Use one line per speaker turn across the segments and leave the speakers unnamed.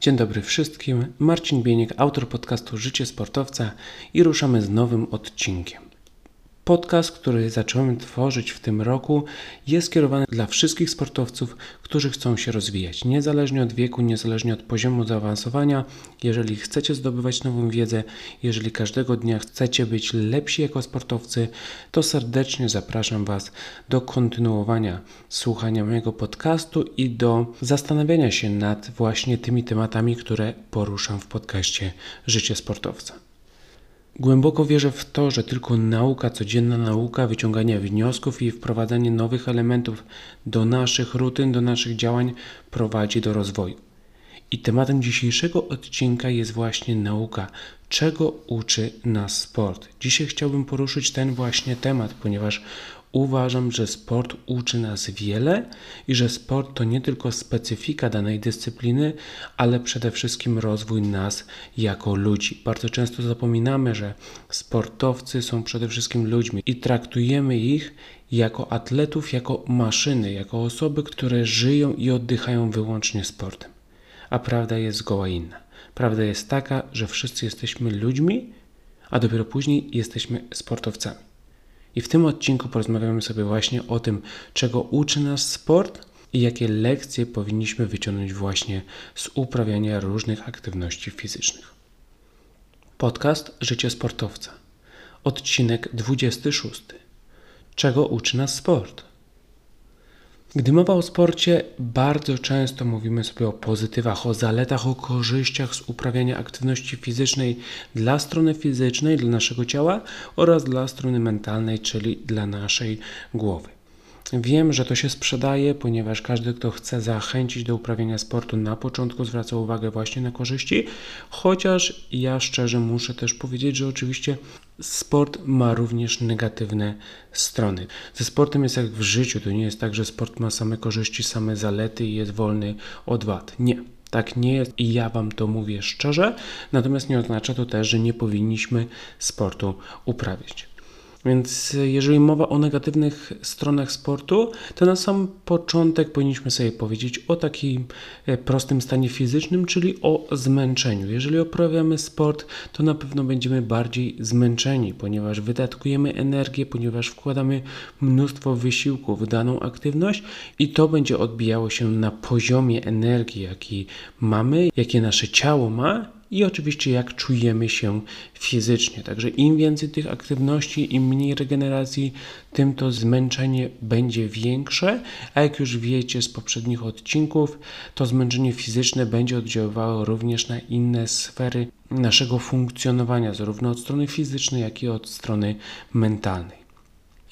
Dzień dobry wszystkim. Marcin Bieniek, autor podcastu Życie Sportowca i ruszamy z nowym odcinkiem. Podcast, który zacząłem tworzyć w tym roku, jest skierowany dla wszystkich sportowców, którzy chcą się rozwijać, niezależnie od wieku, niezależnie od poziomu zaawansowania. Jeżeli chcecie zdobywać nową wiedzę, jeżeli każdego dnia chcecie być lepsi jako sportowcy, to serdecznie zapraszam Was do kontynuowania słuchania mojego podcastu i do zastanawiania się nad właśnie tymi tematami, które poruszam w podcaście Życie Sportowca. Głęboko wierzę w to, że tylko nauka, codzienna nauka, wyciąganie wniosków i wprowadzanie nowych elementów do naszych rutyn, do naszych działań prowadzi do rozwoju. I tematem dzisiejszego odcinka jest właśnie nauka. Czego uczy nas sport? Dzisiaj chciałbym poruszyć ten właśnie temat, ponieważ Uważam, że sport uczy nas wiele i że sport to nie tylko specyfika danej dyscypliny, ale przede wszystkim rozwój nas jako ludzi. Bardzo często zapominamy, że sportowcy są przede wszystkim ludźmi i traktujemy ich jako atletów, jako maszyny, jako osoby, które żyją i oddychają wyłącznie sportem. A prawda jest zgoła inna. Prawda jest taka, że wszyscy jesteśmy ludźmi, a dopiero później jesteśmy sportowcami. I w tym odcinku porozmawiamy sobie właśnie o tym, czego uczy nas sport i jakie lekcje powinniśmy wyciągnąć właśnie z uprawiania różnych aktywności fizycznych. Podcast Życie Sportowca. Odcinek 26. Czego uczy nas sport? Gdy mowa o sporcie, bardzo często mówimy sobie o pozytywach, o zaletach, o korzyściach z uprawiania aktywności fizycznej dla strony fizycznej, dla naszego ciała oraz dla strony mentalnej, czyli dla naszej głowy. Wiem, że to się sprzedaje, ponieważ każdy, kto chce zachęcić do uprawiania sportu, na początku zwraca uwagę właśnie na korzyści, chociaż ja szczerze muszę też powiedzieć, że oczywiście sport ma również negatywne strony. Ze sportem jest jak w życiu, to nie jest tak, że sport ma same korzyści, same zalety i jest wolny od wad. Nie. Tak nie jest i ja Wam to mówię szczerze, natomiast nie oznacza to też, że nie powinniśmy sportu uprawiać. Więc jeżeli mowa o negatywnych stronach sportu, to na sam początek powinniśmy sobie powiedzieć o takim e, prostym stanie fizycznym, czyli o zmęczeniu. Jeżeli uprawiamy sport, to na pewno będziemy bardziej zmęczeni, ponieważ wydatkujemy energię, ponieważ wkładamy mnóstwo wysiłku w daną aktywność i to będzie odbijało się na poziomie energii, jaki mamy, jakie nasze ciało ma i oczywiście jak czujemy się fizycznie. Także im więcej tych aktywności, im mniej regeneracji, tym to zmęczenie będzie większe, a jak już wiecie z poprzednich odcinków, to zmęczenie fizyczne będzie oddziaływało również na inne sfery naszego funkcjonowania, zarówno od strony fizycznej, jak i od strony mentalnej.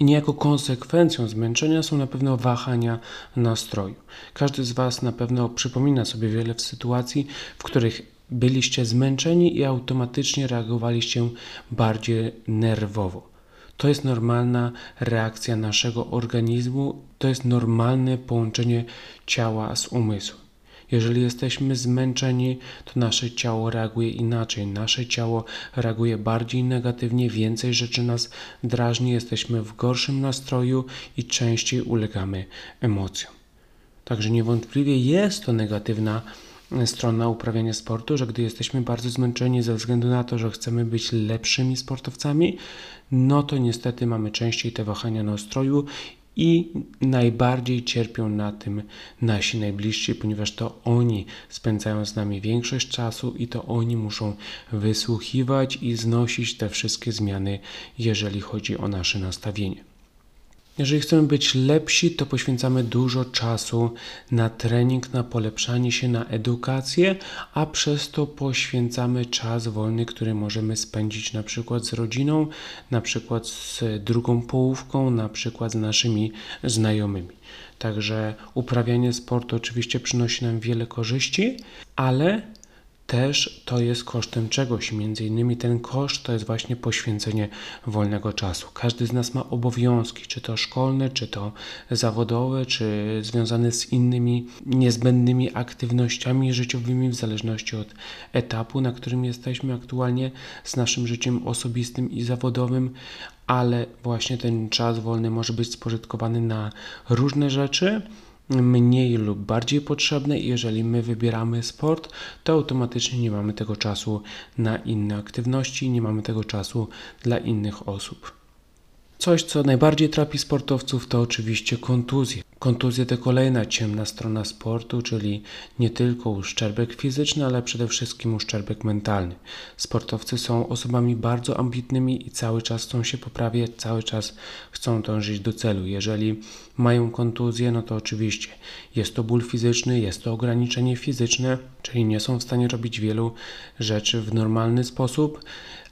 I niejako konsekwencją zmęczenia są na pewno wahania nastroju. Każdy z Was na pewno przypomina sobie wiele sytuacji, w których byliście zmęczeni i automatycznie reagowaliście bardziej nerwowo. To jest normalna reakcja naszego organizmu, to jest normalne połączenie ciała z umysłem. Jeżeli jesteśmy zmęczeni, to nasze ciało reaguje inaczej. Nasze ciało reaguje bardziej negatywnie, więcej rzeczy nas drażni, jesteśmy w gorszym nastroju i częściej ulegamy emocjom. Także niewątpliwie jest to negatywna strona uprawiania sportu, że gdy jesteśmy bardzo zmęczeni ze względu na to, że chcemy być lepszymi sportowcami, no to niestety mamy częściej te wahania nastroju i najbardziej cierpią na tym nasi najbliżsi, ponieważ to oni spędzają z nami większość czasu i to oni muszą wysłuchiwać i znosić te wszystkie zmiany, jeżeli chodzi o nasze nastawienie. Jeżeli chcemy być lepsi, to poświęcamy dużo czasu na trening, na polepszanie się, na edukację, a przez to poświęcamy czas wolny, który możemy spędzić na przykład z rodziną, na przykład z drugą połówką, na przykład z naszymi znajomymi. Także uprawianie sportu oczywiście przynosi nam wiele korzyści, ale też to jest kosztem czegoś. Między innymi ten koszt to jest właśnie poświęcenie wolnego czasu. Każdy z nas ma obowiązki, czy to szkolne, czy to zawodowe, czy związane z innymi niezbędnymi aktywnościami życiowymi, w zależności od etapu, na którym jesteśmy aktualnie z naszym życiem osobistym i zawodowym, ale właśnie ten czas wolny może być spożytkowany na różne rzeczy mniej lub bardziej potrzebne i jeżeli my wybieramy sport, to automatycznie nie mamy tego czasu na inne aktywności, nie mamy tego czasu dla innych osób. Coś, co najbardziej trapi sportowców, to oczywiście kontuzje. Kontuzje to kolejna ciemna strona sportu, czyli nie tylko uszczerbek fizyczny, ale przede wszystkim uszczerbek mentalny. Sportowcy są osobami bardzo ambitnymi i cały czas chcą się poprawiać, cały czas chcą dążyć do celu. Jeżeli mają kontuzję, no to oczywiście jest to ból fizyczny, jest to ograniczenie fizyczne, czyli nie są w stanie robić wielu rzeczy w normalny sposób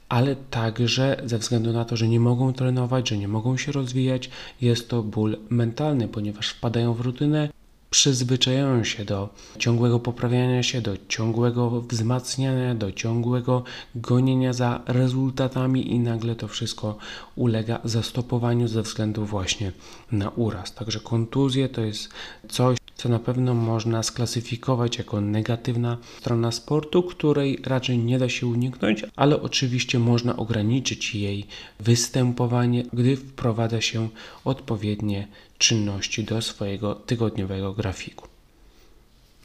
ale także ze względu na to, że nie mogą trenować, że nie mogą się rozwijać, jest to ból mentalny, ponieważ wpadają w rutynę, przyzwyczajają się do ciągłego poprawiania się, do ciągłego wzmacniania, do ciągłego gonienia za rezultatami i nagle to wszystko ulega zastopowaniu ze względu właśnie na uraz. Także kontuzje to jest coś, co na pewno można sklasyfikować jako negatywna strona sportu, której raczej nie da się uniknąć, ale oczywiście można ograniczyć jej występowanie, gdy wprowadza się odpowiednie czynności do swojego tygodniowego grafiku.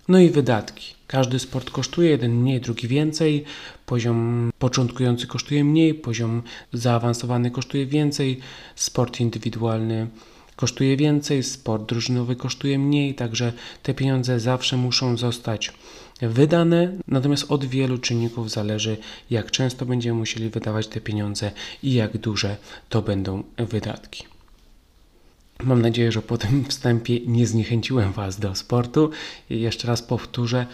No i wydatki. Każdy sport kosztuje, jeden mniej, drugi więcej. Poziom początkujący kosztuje mniej, poziom zaawansowany kosztuje więcej. Sport indywidualny kosztuje więcej, sport drużynowy kosztuje mniej, także te pieniądze zawsze muszą zostać wydane, natomiast od wielu czynników zależy, jak często będziemy musieli wydawać te pieniądze i jak duże to będą wydatki. Mam nadzieję, że po tym wstępie nie zniechęciłem Was do sportu. Jeszcze raz powtórzę,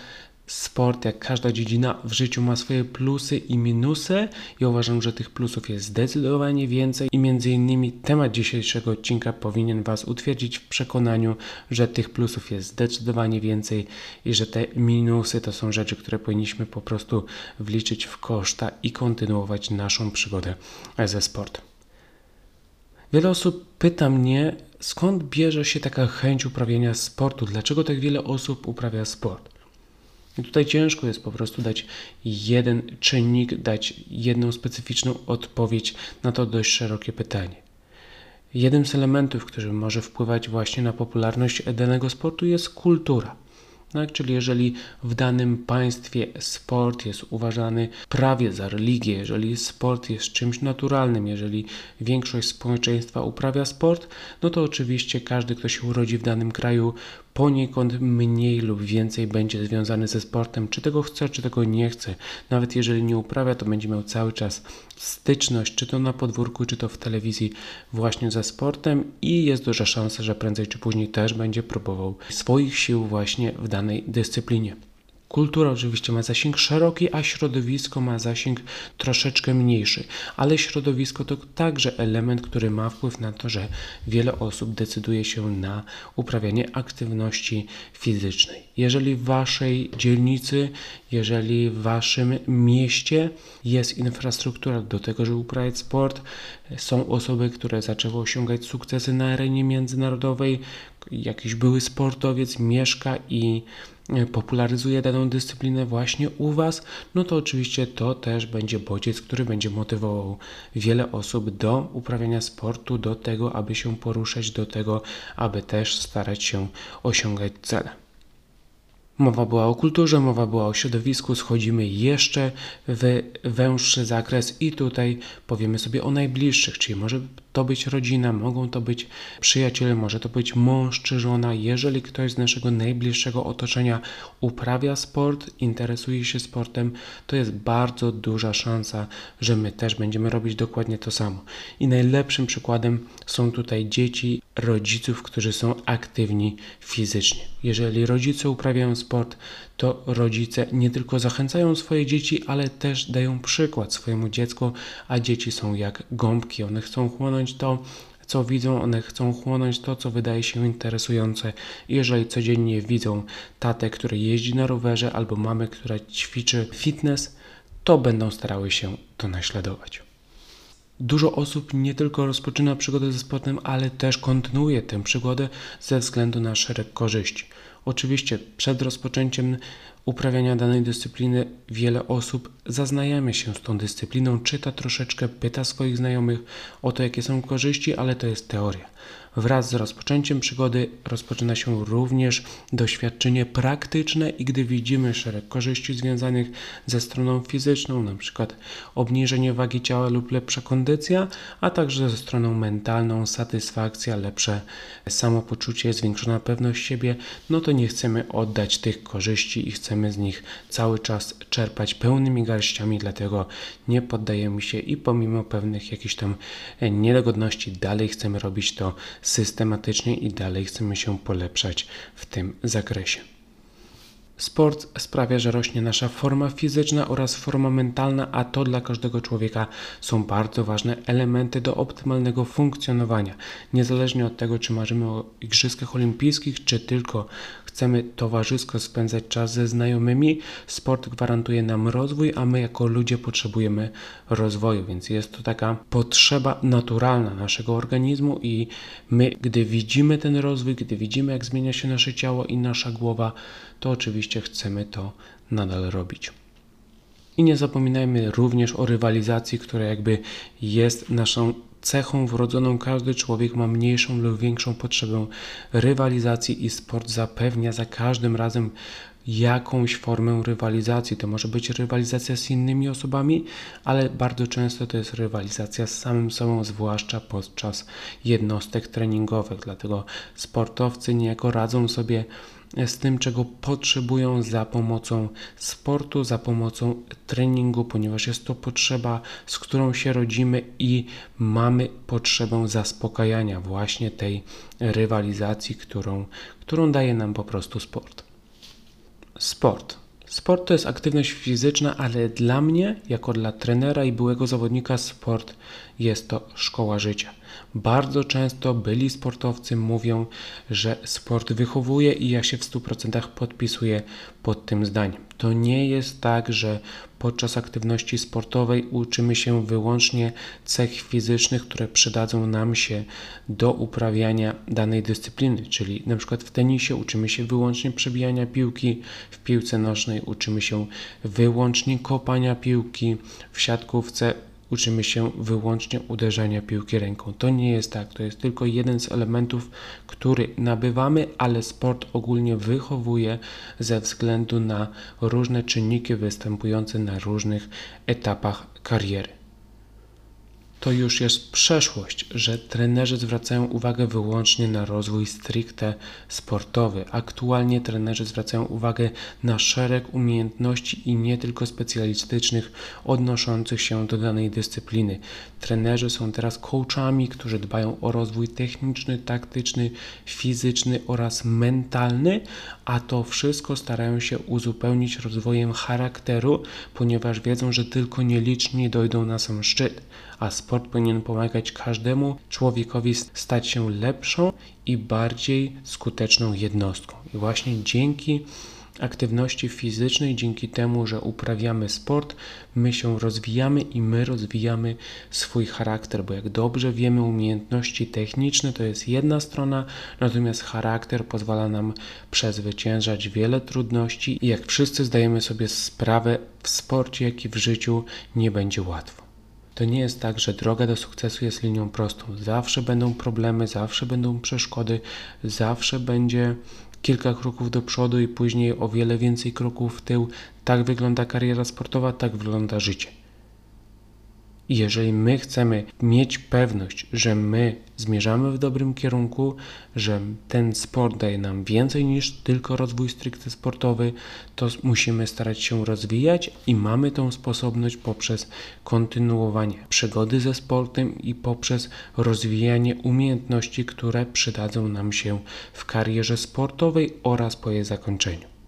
sport, jak każda dziedzina w życiu ma swoje plusy i minusy. Ja uważam, że tych plusów jest zdecydowanie więcej i między innymi temat dzisiejszego odcinka powinien Was utwierdzić w przekonaniu, że tych plusów jest zdecydowanie więcej i że te minusy to są rzeczy, które powinniśmy po prostu wliczyć w koszta i kontynuować naszą przygodę ze sportem. Wiele osób pyta mnie, skąd bierze się taka chęć uprawiania sportu, dlaczego tak wiele osób uprawia sport. I tutaj ciężko jest po prostu dać jeden czynnik, dać jedną specyficzną odpowiedź na to dość szerokie pytanie. Jednym z elementów, który może wpływać właśnie na popularność danego sportu jest kultura. Tak? Czyli jeżeli w danym państwie sport jest uważany prawie za religię, jeżeli sport jest czymś naturalnym, jeżeli większość społeczeństwa uprawia sport, no to oczywiście każdy, kto się urodzi w danym kraju, poniekąd mniej lub więcej będzie związany ze sportem, czy tego chce, czy tego nie chce. Nawet jeżeli nie uprawia, to będzie miał cały czas styczność, czy to na podwórku, czy to w telewizji, właśnie ze sportem i jest duża szansa, że prędzej czy później też będzie próbował swoich sił właśnie w danej dyscyplinie. Kultura oczywiście ma zasięg szeroki, a środowisko ma zasięg troszeczkę mniejszy, ale środowisko to także element, który ma wpływ na to, że wiele osób decyduje się na uprawianie aktywności fizycznej. Jeżeli w waszej dzielnicy, jeżeli w waszym mieście jest infrastruktura do tego, żeby uprawiać sport, są osoby, które zaczęły osiągać sukcesy na arenie międzynarodowej, jakiś były sportowiec mieszka i popularyzuje daną dyscyplinę właśnie u Was, no to oczywiście to też będzie bodziec, który będzie motywował wiele osób do uprawiania sportu, do tego, aby się poruszać, do tego, aby też starać się osiągać cele. Mowa była o kulturze, mowa była o środowisku, schodzimy jeszcze w węższy zakres i tutaj powiemy sobie o najbliższych, czyli może to być rodzina, mogą to być przyjaciele, może to być mąż czy żona. Jeżeli ktoś z naszego najbliższego otoczenia uprawia sport, interesuje się sportem, to jest bardzo duża szansa, że my też będziemy robić dokładnie to samo. I najlepszym przykładem są tutaj dzieci rodziców, którzy są aktywni fizycznie. Jeżeli rodzice uprawiają sport, to rodzice nie tylko zachęcają swoje dzieci, ale też dają przykład swojemu dziecku, a dzieci są jak gąbki, one chcą chłonąć to, co widzą, one chcą chłonąć to, co wydaje się interesujące. Jeżeli codziennie widzą tatę, który jeździ na rowerze, albo mamę, która ćwiczy fitness, to będą starały się to naśladować. Dużo osób nie tylko rozpoczyna przygodę ze sportem, ale też kontynuuje tę przygodę ze względu na szereg korzyści. Oczywiście przed rozpoczęciem uprawiania danej dyscypliny wiele osób zaznajamy się z tą dyscypliną, czyta troszeczkę, pyta swoich znajomych o to, jakie są korzyści, ale to jest teoria. Wraz z rozpoczęciem przygody rozpoczyna się również doświadczenie praktyczne i gdy widzimy szereg korzyści związanych ze stroną fizyczną, przykład obniżenie wagi ciała lub lepsza kondycja, a także ze stroną mentalną, satysfakcja, lepsze samopoczucie, zwiększona pewność siebie, no to nie chcemy oddać tych korzyści i chcemy z nich cały czas czerpać pełnymi garściami, dlatego nie poddajemy się i pomimo pewnych jakichś tam niedogodności dalej chcemy robić to systematycznie i dalej chcemy się polepszać w tym zakresie. Sport sprawia, że rośnie nasza forma fizyczna oraz forma mentalna, a to dla każdego człowieka są bardzo ważne elementy do optymalnego funkcjonowania. Niezależnie od tego, czy marzymy o Igrzyskach Olimpijskich, czy tylko chcemy towarzysko spędzać czas ze znajomymi, sport gwarantuje nam rozwój, a my jako ludzie potrzebujemy rozwoju, więc jest to taka potrzeba naturalna naszego organizmu i my, gdy widzimy ten rozwój, gdy widzimy, jak zmienia się nasze ciało i nasza głowa, to oczywiście chcemy to nadal robić. I nie zapominajmy również o rywalizacji, która jakby jest naszą cechą wrodzoną. Każdy człowiek ma mniejszą lub większą potrzebę rywalizacji i sport zapewnia za każdym razem jakąś formę rywalizacji. To może być rywalizacja z innymi osobami, ale bardzo często to jest rywalizacja z samym sobą, zwłaszcza podczas jednostek treningowych. Dlatego sportowcy niejako radzą sobie z tym, czego potrzebują za pomocą sportu, za pomocą treningu, ponieważ jest to potrzeba, z którą się rodzimy i mamy potrzebę zaspokajania właśnie tej rywalizacji, którą, którą daje nam po prostu sport. Sport. Sport to jest aktywność fizyczna, ale dla mnie, jako dla trenera i byłego zawodnika, sport jest to szkoła życia. Bardzo często byli sportowcy mówią, że sport wychowuje i ja się w 100% podpisuję pod tym zdaniem. To nie jest tak, że podczas aktywności sportowej uczymy się wyłącznie cech fizycznych, które przydadzą nam się do uprawiania danej dyscypliny, czyli na przykład w tenisie uczymy się wyłącznie przebijania piłki, w piłce nożnej uczymy się wyłącznie kopania piłki, w siatkówce uczymy się wyłącznie uderzania piłki ręką. To nie jest tak, to jest tylko jeden z elementów, który nabywamy, ale sport ogólnie wychowuje ze względu na różne czynniki występujące na różnych etapach kariery to już jest przeszłość, że trenerzy zwracają uwagę wyłącznie na rozwój stricte sportowy. Aktualnie trenerzy zwracają uwagę na szereg umiejętności i nie tylko specjalistycznych odnoszących się do danej dyscypliny. Trenerzy są teraz coachami, którzy dbają o rozwój techniczny, taktyczny, fizyczny oraz mentalny, a to wszystko starają się uzupełnić rozwojem charakteru, ponieważ wiedzą, że tylko nieliczni dojdą na sam szczyt a sport powinien pomagać każdemu człowiekowi stać się lepszą i bardziej skuteczną jednostką. I właśnie dzięki aktywności fizycznej, dzięki temu, że uprawiamy sport, my się rozwijamy i my rozwijamy swój charakter, bo jak dobrze wiemy, umiejętności techniczne to jest jedna strona, natomiast charakter pozwala nam przezwyciężać wiele trudności i jak wszyscy zdajemy sobie sprawę, w sporcie, jak i w życiu nie będzie łatwo. To nie jest tak, że droga do sukcesu jest linią prostą. Zawsze będą problemy, zawsze będą przeszkody, zawsze będzie kilka kroków do przodu i później o wiele więcej kroków w tył. Tak wygląda kariera sportowa, tak wygląda życie. I jeżeli my chcemy mieć pewność, że my zmierzamy w dobrym kierunku, że ten sport daje nam więcej niż tylko rozwój stricte sportowy, to musimy starać się rozwijać i mamy tą sposobność poprzez kontynuowanie przygody ze sportem i poprzez rozwijanie umiejętności, które przydadzą nam się w karierze sportowej oraz po jej zakończeniu.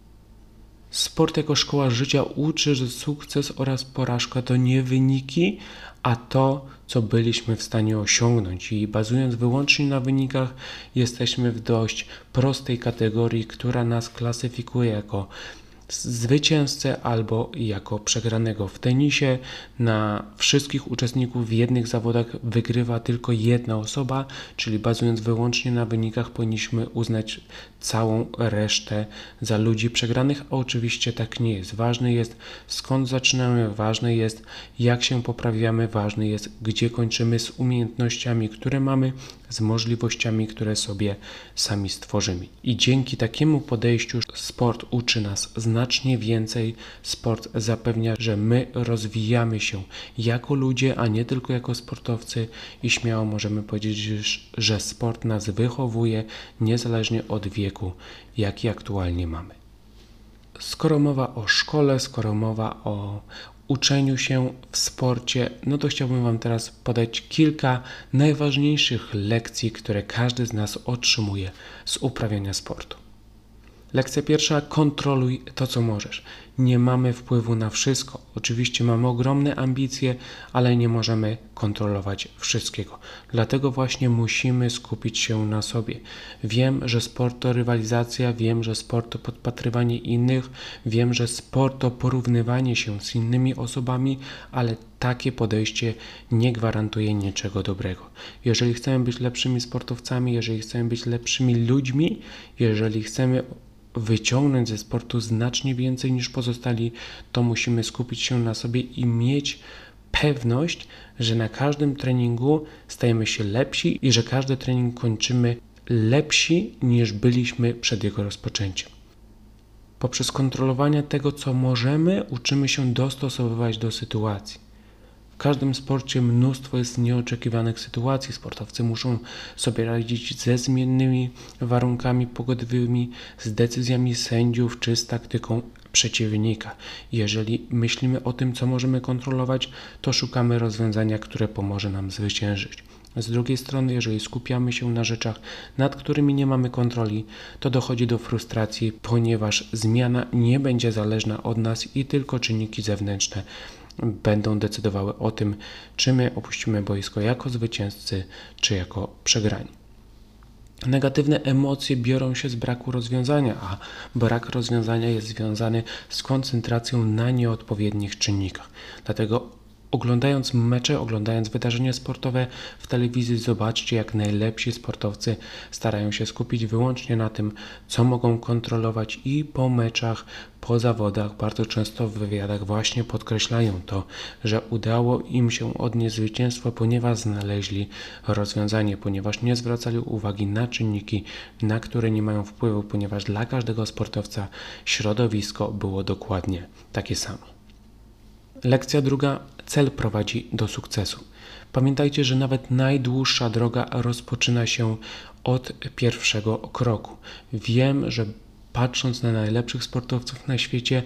Sport jako szkoła życia uczy, że sukces oraz porażka to nie wyniki, a to, co byliśmy w stanie osiągnąć. I bazując wyłącznie na wynikach, jesteśmy w dość prostej kategorii, która nas klasyfikuje jako zwycięzcę albo jako przegranego. W tenisie na wszystkich uczestników w jednych zawodach wygrywa tylko jedna osoba, czyli bazując wyłącznie na wynikach powinniśmy uznać całą resztę za ludzi przegranych, a oczywiście tak nie jest. Ważne jest skąd zaczynamy, ważne jest jak się poprawiamy, ważne jest gdzie kończymy z umiejętnościami, które mamy, z możliwościami, które sobie sami stworzymy. I dzięki takiemu podejściu sport uczy nas znacznie więcej. Sport zapewnia, że my rozwijamy się jako ludzie, a nie tylko jako sportowcy i śmiało możemy powiedzieć, że sport nas wychowuje niezależnie od wieku, jaki aktualnie mamy. Skoro mowa o szkole, skoro mowa o uczeniu się w sporcie, no to chciałbym Wam teraz podać kilka najważniejszych lekcji, które każdy z nas otrzymuje z uprawiania sportu. Lekcja pierwsza: kontroluj to, co możesz. Nie mamy wpływu na wszystko. Oczywiście mamy ogromne ambicje, ale nie możemy kontrolować wszystkiego. Dlatego właśnie musimy skupić się na sobie. Wiem, że sport to rywalizacja, wiem, że sport to podpatrywanie innych, wiem, że sport to porównywanie się z innymi osobami, ale takie podejście nie gwarantuje niczego dobrego. Jeżeli chcemy być lepszymi sportowcami, jeżeli chcemy być lepszymi ludźmi, jeżeli chcemy wyciągnąć ze sportu znacznie więcej niż pozostali, to musimy skupić się na sobie i mieć pewność, że na każdym treningu stajemy się lepsi i że każdy trening kończymy lepsi niż byliśmy przed jego rozpoczęciem. Poprzez kontrolowanie tego, co możemy, uczymy się dostosowywać do sytuacji każdym sporcie mnóstwo jest nieoczekiwanych sytuacji. Sportowcy muszą sobie radzić ze zmiennymi warunkami pogodowymi, z decyzjami sędziów czy z taktyką przeciwnika. Jeżeli myślimy o tym, co możemy kontrolować, to szukamy rozwiązania, które pomoże nam zwyciężyć. Z drugiej strony, jeżeli skupiamy się na rzeczach, nad którymi nie mamy kontroli, to dochodzi do frustracji, ponieważ zmiana nie będzie zależna od nas i tylko czynniki zewnętrzne będą decydowały o tym, czy my opuścimy boisko jako zwycięzcy, czy jako przegrani. Negatywne emocje biorą się z braku rozwiązania, a brak rozwiązania jest związany z koncentracją na nieodpowiednich czynnikach. Dlatego Oglądając mecze, oglądając wydarzenia sportowe w telewizji, zobaczcie, jak najlepsi sportowcy starają się skupić wyłącznie na tym, co mogą kontrolować i po meczach, po zawodach, bardzo często w wywiadach właśnie podkreślają to, że udało im się odnieść zwycięstwo, ponieważ znaleźli rozwiązanie, ponieważ nie zwracali uwagi na czynniki, na które nie mają wpływu, ponieważ dla każdego sportowca środowisko było dokładnie takie samo. Lekcja druga cel prowadzi do sukcesu. Pamiętajcie, że nawet najdłuższa droga rozpoczyna się od pierwszego kroku. Wiem, że patrząc na najlepszych sportowców na świecie,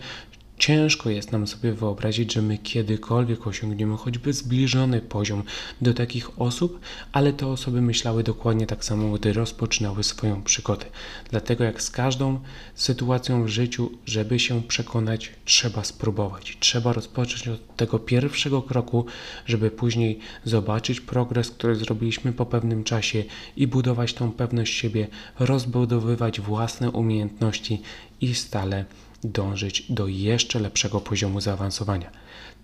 Ciężko jest nam sobie wyobrazić, że my kiedykolwiek osiągniemy choćby zbliżony poziom do takich osób, ale te osoby myślały dokładnie tak samo, gdy rozpoczynały swoją przygodę. Dlatego jak z każdą sytuacją w życiu, żeby się przekonać, trzeba spróbować. Trzeba rozpocząć od tego pierwszego kroku, żeby później zobaczyć progres, który zrobiliśmy po pewnym czasie i budować tą pewność siebie, rozbudowywać własne umiejętności i stale dążyć do jeszcze lepszego poziomu zaawansowania.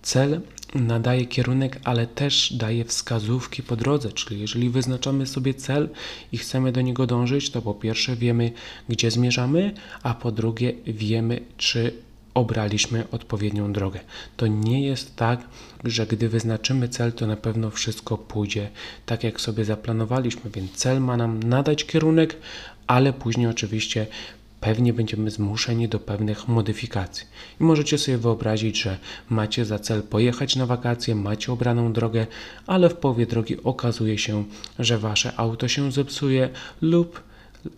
Cel nadaje kierunek, ale też daje wskazówki po drodze, czyli jeżeli wyznaczamy sobie cel i chcemy do niego dążyć, to po pierwsze wiemy, gdzie zmierzamy, a po drugie wiemy, czy obraliśmy odpowiednią drogę. To nie jest tak, że gdy wyznaczymy cel, to na pewno wszystko pójdzie tak, jak sobie zaplanowaliśmy, więc cel ma nam nadać kierunek, ale później oczywiście pewnie będziemy zmuszeni do pewnych modyfikacji. I możecie sobie wyobrazić, że macie za cel pojechać na wakacje, macie obraną drogę, ale w połowie drogi okazuje się, że wasze auto się zepsuje lub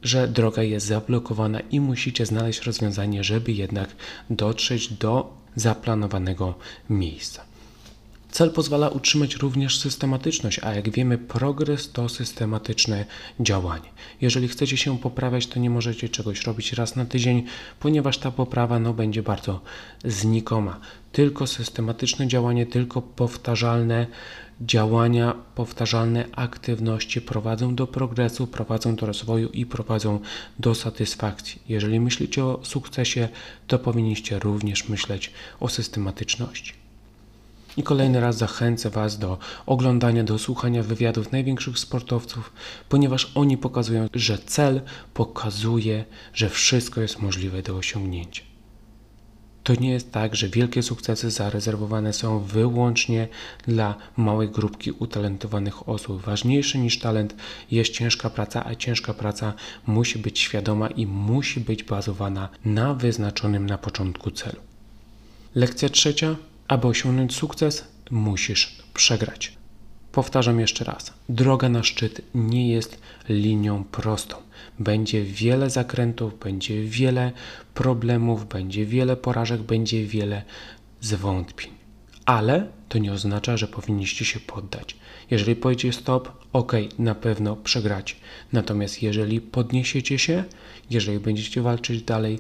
że droga jest zablokowana i musicie znaleźć rozwiązanie, żeby jednak dotrzeć do zaplanowanego miejsca. Cel pozwala utrzymać również systematyczność, a jak wiemy, progres to systematyczne działanie. Jeżeli chcecie się poprawiać, to nie możecie czegoś robić raz na tydzień, ponieważ ta poprawa no, będzie bardzo znikoma. Tylko systematyczne działanie, tylko powtarzalne działania, powtarzalne aktywności prowadzą do progresu, prowadzą do rozwoju i prowadzą do satysfakcji. Jeżeli myślicie o sukcesie, to powinniście również myśleć o systematyczności. I kolejny raz zachęcę Was do oglądania, do słuchania wywiadów największych sportowców, ponieważ oni pokazują, że cel pokazuje, że wszystko jest możliwe do osiągnięcia. To nie jest tak, że wielkie sukcesy zarezerwowane są wyłącznie dla małej grupki utalentowanych osób. Ważniejsze niż talent jest ciężka praca, a ciężka praca musi być świadoma i musi być bazowana na wyznaczonym na początku celu. Lekcja trzecia aby osiągnąć sukces, musisz przegrać. Powtarzam jeszcze raz: droga na szczyt nie jest linią prostą. Będzie wiele zakrętów, będzie wiele problemów, będzie wiele porażek, będzie wiele zwątpień. Ale to nie oznacza, że powinniście się poddać. Jeżeli powiecie stop, ok, na pewno przegrać. Natomiast jeżeli podniesiecie się, jeżeli będziecie walczyć dalej,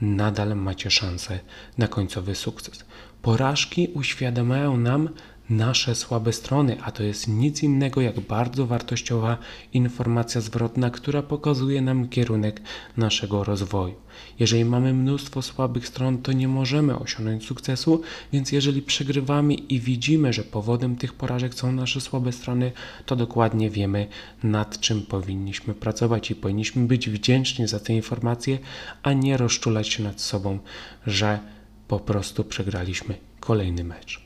nadal macie szansę na końcowy sukces. Porażki uświadamiają nam nasze słabe strony, a to jest nic innego jak bardzo wartościowa informacja zwrotna, która pokazuje nam kierunek naszego rozwoju. Jeżeli mamy mnóstwo słabych stron, to nie możemy osiągnąć sukcesu, więc jeżeli przegrywamy i widzimy, że powodem tych porażek są nasze słabe strony, to dokładnie wiemy, nad czym powinniśmy pracować i powinniśmy być wdzięczni za te informacje, a nie rozczulać się nad sobą, że po prostu przegraliśmy kolejny mecz.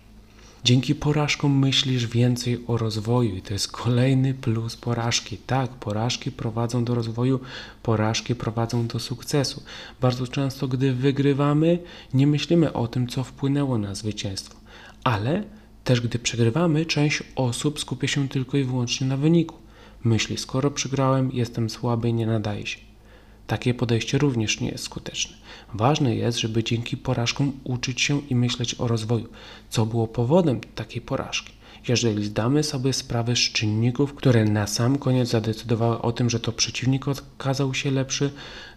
Dzięki porażkom myślisz więcej o rozwoju i to jest kolejny plus porażki. Tak, porażki prowadzą do rozwoju, porażki prowadzą do sukcesu. Bardzo często, gdy wygrywamy, nie myślimy o tym, co wpłynęło na zwycięstwo, ale też gdy przegrywamy, część osób skupia się tylko i wyłącznie na wyniku. Myśli, skoro przegrałem, jestem słaby, nie nadaje się. Takie podejście również nie jest skuteczne. Ważne jest, żeby dzięki porażkom uczyć się i myśleć o rozwoju, co było powodem takiej porażki. Jeżeli zdamy sobie sprawę z czynników, które na sam koniec zadecydowały o tym, że to przeciwnik okazał się lepszy,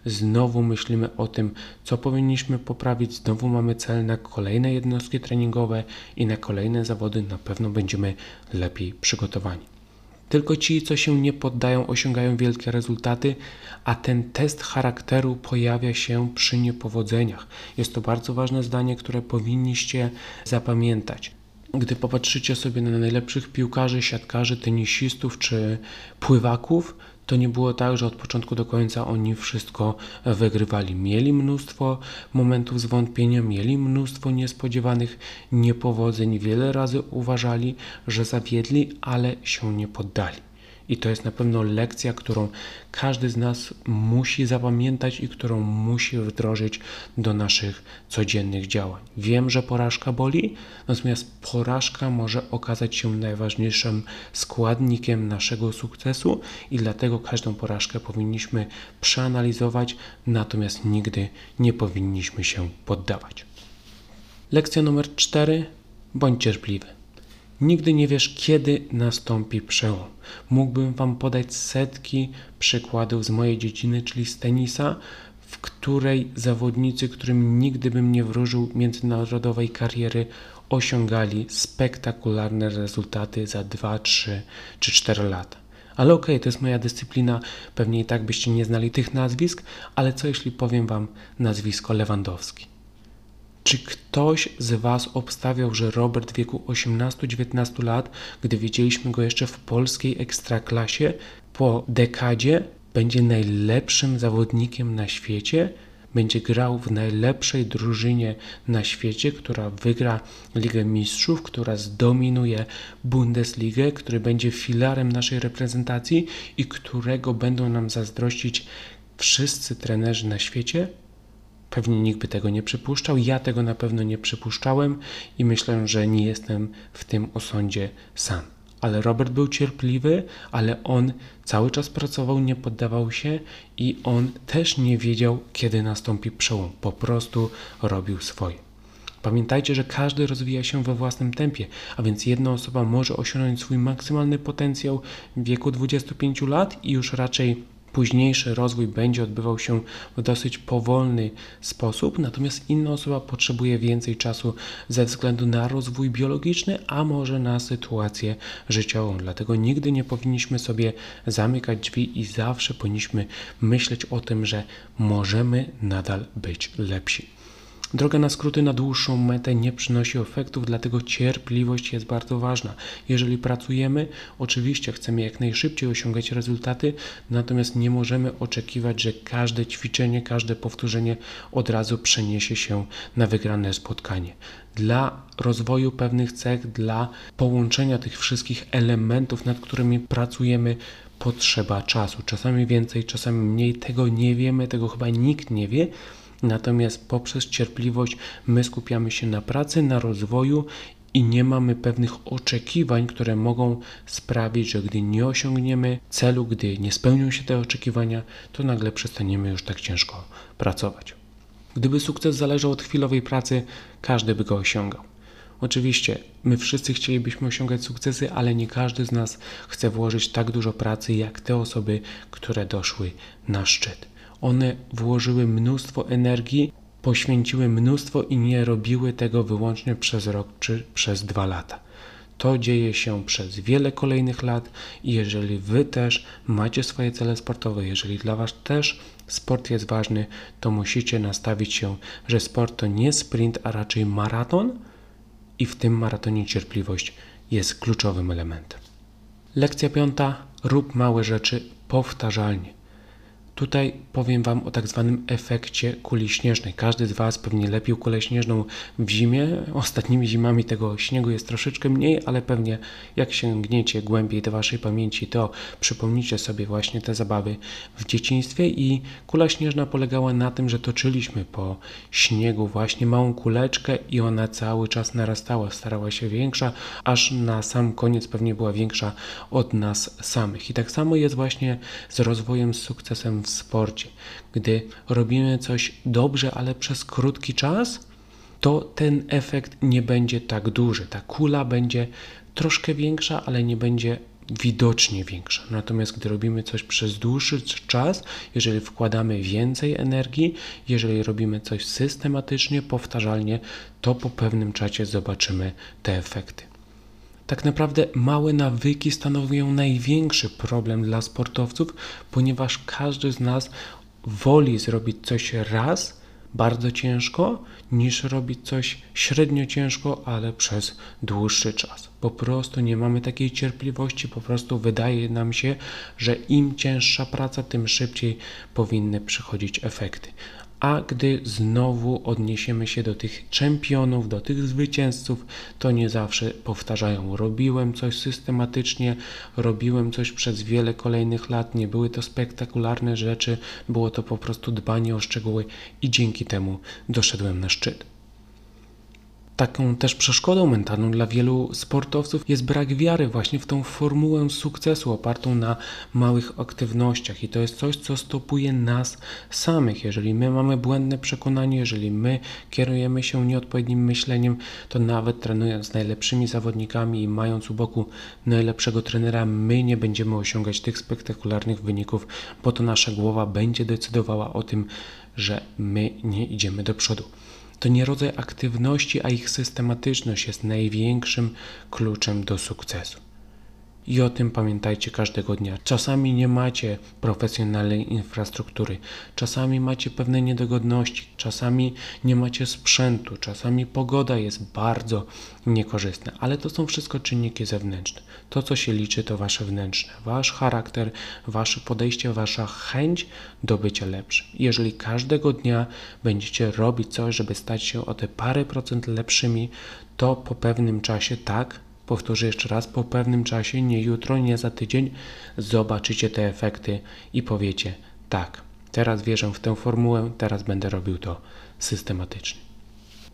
znowu myślimy o tym, co powinniśmy poprawić, znowu mamy cel na kolejne jednostki treningowe i na kolejne zawody, na pewno będziemy lepiej przygotowani. Tylko ci, co się nie poddają, osiągają wielkie rezultaty, a ten test charakteru pojawia się przy niepowodzeniach. Jest to bardzo ważne zdanie, które powinniście zapamiętać. Gdy popatrzycie sobie na najlepszych piłkarzy, siatkarzy, tenisistów czy pływaków, to nie było tak, że od początku do końca oni wszystko wygrywali. Mieli mnóstwo momentów zwątpienia, mieli mnóstwo niespodziewanych niepowodzeń. Wiele razy uważali, że zawiedli, ale się nie poddali. I to jest na pewno lekcja, którą każdy z nas musi zapamiętać i którą musi wdrożyć do naszych codziennych działań. Wiem, że porażka boli, natomiast porażka może okazać się najważniejszym składnikiem naszego sukcesu i dlatego każdą porażkę powinniśmy przeanalizować, natomiast nigdy nie powinniśmy się poddawać. Lekcja numer 4. Bądź cierpliwy. Nigdy nie wiesz, kiedy nastąpi przełom. Mógłbym Wam podać setki przykładów z mojej dziedziny, czyli z tenisa, w której zawodnicy, którym nigdy bym nie wróżył międzynarodowej kariery, osiągali spektakularne rezultaty za 2, 3 czy 4 lata. Ale okej, okay, to jest moja dyscyplina, pewnie i tak byście nie znali tych nazwisk, ale co jeśli powiem Wam nazwisko Lewandowski? Czy ktoś z Was obstawiał, że Robert w wieku 18-19 lat, gdy widzieliśmy go jeszcze w polskiej ekstraklasie, po dekadzie będzie najlepszym zawodnikiem na świecie? Będzie grał w najlepszej drużynie na świecie, która wygra Ligę Mistrzów, która zdominuje Bundesligę, który będzie filarem naszej reprezentacji i którego będą nam zazdrościć wszyscy trenerzy na świecie? Pewnie nikt by tego nie przypuszczał. Ja tego na pewno nie przypuszczałem i myślę, że nie jestem w tym osądzie sam. Ale Robert był cierpliwy, ale on cały czas pracował, nie poddawał się i on też nie wiedział, kiedy nastąpi przełom. Po prostu robił swoje. Pamiętajcie, że każdy rozwija się we własnym tempie, a więc jedna osoba może osiągnąć swój maksymalny potencjał w wieku 25 lat i już raczej późniejszy rozwój będzie odbywał się w dosyć powolny sposób, natomiast inna osoba potrzebuje więcej czasu ze względu na rozwój biologiczny, a może na sytuację życiową. Dlatego nigdy nie powinniśmy sobie zamykać drzwi i zawsze powinniśmy myśleć o tym, że możemy nadal być lepsi. Droga na skróty na dłuższą metę nie przynosi efektów, dlatego cierpliwość jest bardzo ważna. Jeżeli pracujemy, oczywiście chcemy jak najszybciej osiągać rezultaty, natomiast nie możemy oczekiwać, że każde ćwiczenie, każde powtórzenie od razu przeniesie się na wygrane spotkanie. Dla rozwoju pewnych cech, dla połączenia tych wszystkich elementów, nad którymi pracujemy, potrzeba czasu. Czasami więcej, czasami mniej. Tego nie wiemy, tego chyba nikt nie wie Natomiast poprzez cierpliwość my skupiamy się na pracy, na rozwoju i nie mamy pewnych oczekiwań, które mogą sprawić, że gdy nie osiągniemy celu, gdy nie spełnią się te oczekiwania, to nagle przestaniemy już tak ciężko pracować. Gdyby sukces zależał od chwilowej pracy, każdy by go osiągał. Oczywiście, my wszyscy chcielibyśmy osiągać sukcesy, ale nie każdy z nas chce włożyć tak dużo pracy jak te osoby, które doszły na szczyt. One włożyły mnóstwo energii, poświęciły mnóstwo i nie robiły tego wyłącznie przez rok czy przez dwa lata. To dzieje się przez wiele kolejnych lat i jeżeli Wy też macie swoje cele sportowe, jeżeli dla Was też sport jest ważny, to musicie nastawić się, że sport to nie sprint, a raczej maraton i w tym maratonie cierpliwość jest kluczowym elementem. Lekcja piąta: rób małe rzeczy powtarzalnie. Tutaj powiem Wam o tak zwanym efekcie kuli śnieżnej. Każdy z Was pewnie lepił kulę śnieżną w zimie. Ostatnimi zimami tego śniegu jest troszeczkę mniej, ale pewnie jak sięgniecie głębiej do Waszej pamięci, to przypomnicie sobie właśnie te zabawy w dzieciństwie i kula śnieżna polegała na tym, że toczyliśmy po śniegu właśnie małą kuleczkę i ona cały czas narastała, starała się większa, aż na sam koniec pewnie była większa od nas samych. I tak samo jest właśnie z rozwojem, z sukcesem w sporcie. Gdy robimy coś dobrze, ale przez krótki czas, to ten efekt nie będzie tak duży. Ta kula będzie troszkę większa, ale nie będzie widocznie większa. Natomiast gdy robimy coś przez dłuższy czas, jeżeli wkładamy więcej energii, jeżeli robimy coś systematycznie, powtarzalnie, to po pewnym czasie zobaczymy te efekty. Tak naprawdę małe nawyki stanowią największy problem dla sportowców, ponieważ każdy z nas woli zrobić coś raz bardzo ciężko, niż robić coś średnio ciężko, ale przez dłuższy czas. Po prostu nie mamy takiej cierpliwości, po prostu wydaje nam się, że im cięższa praca, tym szybciej powinny przychodzić efekty a gdy znowu odniesiemy się do tych czempionów, do tych zwycięzców, to nie zawsze powtarzają: Robiłem coś systematycznie, robiłem coś przez wiele kolejnych lat, nie były to spektakularne rzeczy, było to po prostu dbanie o szczegóły i dzięki temu doszedłem na szczyt. Taką też przeszkodą mentalną dla wielu sportowców jest brak wiary właśnie w tą formułę sukcesu opartą na małych aktywnościach i to jest coś, co stopuje nas samych. Jeżeli my mamy błędne przekonanie, jeżeli my kierujemy się nieodpowiednim myśleniem, to nawet trenując z najlepszymi zawodnikami i mając u boku najlepszego trenera, my nie będziemy osiągać tych spektakularnych wyników, bo to nasza głowa będzie decydowała o tym, że my nie idziemy do przodu. To nie rodzaj aktywności, a ich systematyczność jest największym kluczem do sukcesu. I o tym pamiętajcie każdego dnia. Czasami nie macie profesjonalnej infrastruktury, czasami macie pewne niedogodności, czasami nie macie sprzętu, czasami pogoda jest bardzo niekorzystna, ale to są wszystko czynniki zewnętrzne. To, co się liczy, to wasze wnętrzne, wasz charakter, wasze podejście, wasza chęć do bycia lepszym. Jeżeli każdego dnia będziecie robić coś, żeby stać się o te parę procent lepszymi, to po pewnym czasie tak Powtórzę jeszcze raz, po pewnym czasie, nie jutro, nie za tydzień, zobaczycie te efekty i powiecie: tak, teraz wierzę w tę formułę, teraz będę robił to systematycznie.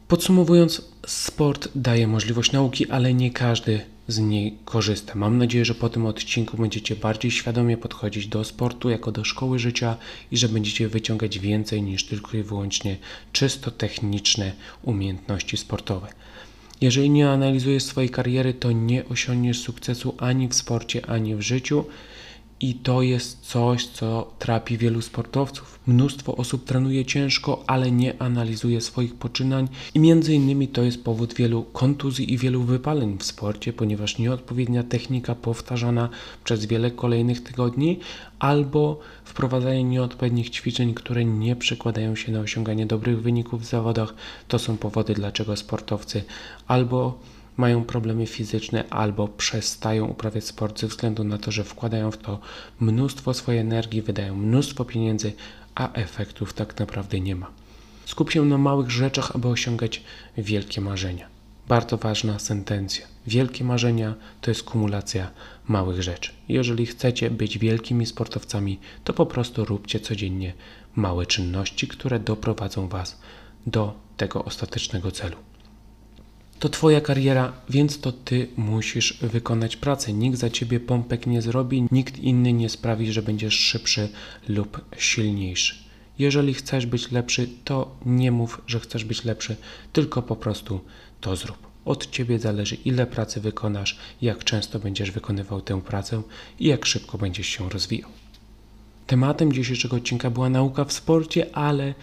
Podsumowując, sport daje możliwość nauki, ale nie każdy z niej korzysta. Mam nadzieję, że po tym odcinku będziecie bardziej świadomie podchodzić do sportu jako do szkoły życia i że będziecie wyciągać więcej niż tylko i wyłącznie czysto techniczne umiejętności sportowe. Jeżeli nie analizujesz swojej kariery, to nie osiągniesz sukcesu ani w sporcie, ani w życiu. I to jest coś, co trapi wielu sportowców. Mnóstwo osób trenuje ciężko, ale nie analizuje swoich poczynań, i między innymi to jest powód wielu kontuzji i wielu wypaleń w sporcie, ponieważ nieodpowiednia technika powtarzana przez wiele kolejnych tygodni, albo wprowadzanie nieodpowiednich ćwiczeń, które nie przekładają się na osiąganie dobrych wyników w zawodach, to są powody, dlaczego sportowcy albo mają problemy fizyczne albo przestają uprawiać sport ze względu na to, że wkładają w to mnóstwo swojej energii, wydają mnóstwo pieniędzy, a efektów tak naprawdę nie ma. Skup się na małych rzeczach, aby osiągać wielkie marzenia. Bardzo ważna sentencja. Wielkie marzenia to jest kumulacja małych rzeczy. Jeżeli chcecie być wielkimi sportowcami, to po prostu róbcie codziennie małe czynności, które doprowadzą Was do tego ostatecznego celu. To Twoja kariera, więc to Ty musisz wykonać pracę. Nikt za Ciebie pompek nie zrobi, nikt inny nie sprawi, że będziesz szybszy lub silniejszy. Jeżeli chcesz być lepszy, to nie mów, że chcesz być lepszy, tylko po prostu to zrób. Od Ciebie zależy, ile pracy wykonasz, jak często będziesz wykonywał tę pracę i jak szybko będziesz się rozwijał. Tematem dzisiejszego odcinka była nauka w sporcie, ale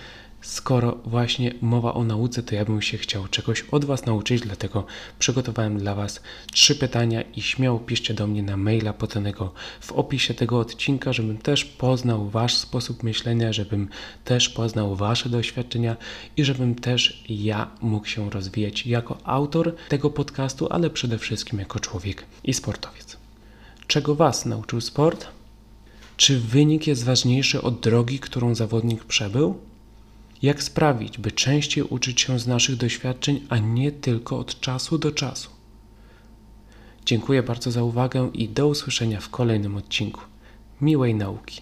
skoro właśnie mowa o nauce, to ja bym się chciał czegoś od Was nauczyć, dlatego przygotowałem dla Was trzy pytania i śmiało piszcie do mnie na maila podanego w opisie tego odcinka, żebym też poznał Wasz sposób myślenia, żebym też poznał Wasze doświadczenia i żebym też ja mógł się rozwijać jako autor tego podcastu, ale przede wszystkim jako człowiek i sportowiec. Czego Was nauczył sport? Czy wynik jest ważniejszy od drogi, którą zawodnik przebył? Jak sprawić, by częściej uczyć się z naszych doświadczeń, a nie tylko od czasu do czasu? Dziękuję bardzo za uwagę i do usłyszenia w kolejnym odcinku. Miłej nauki.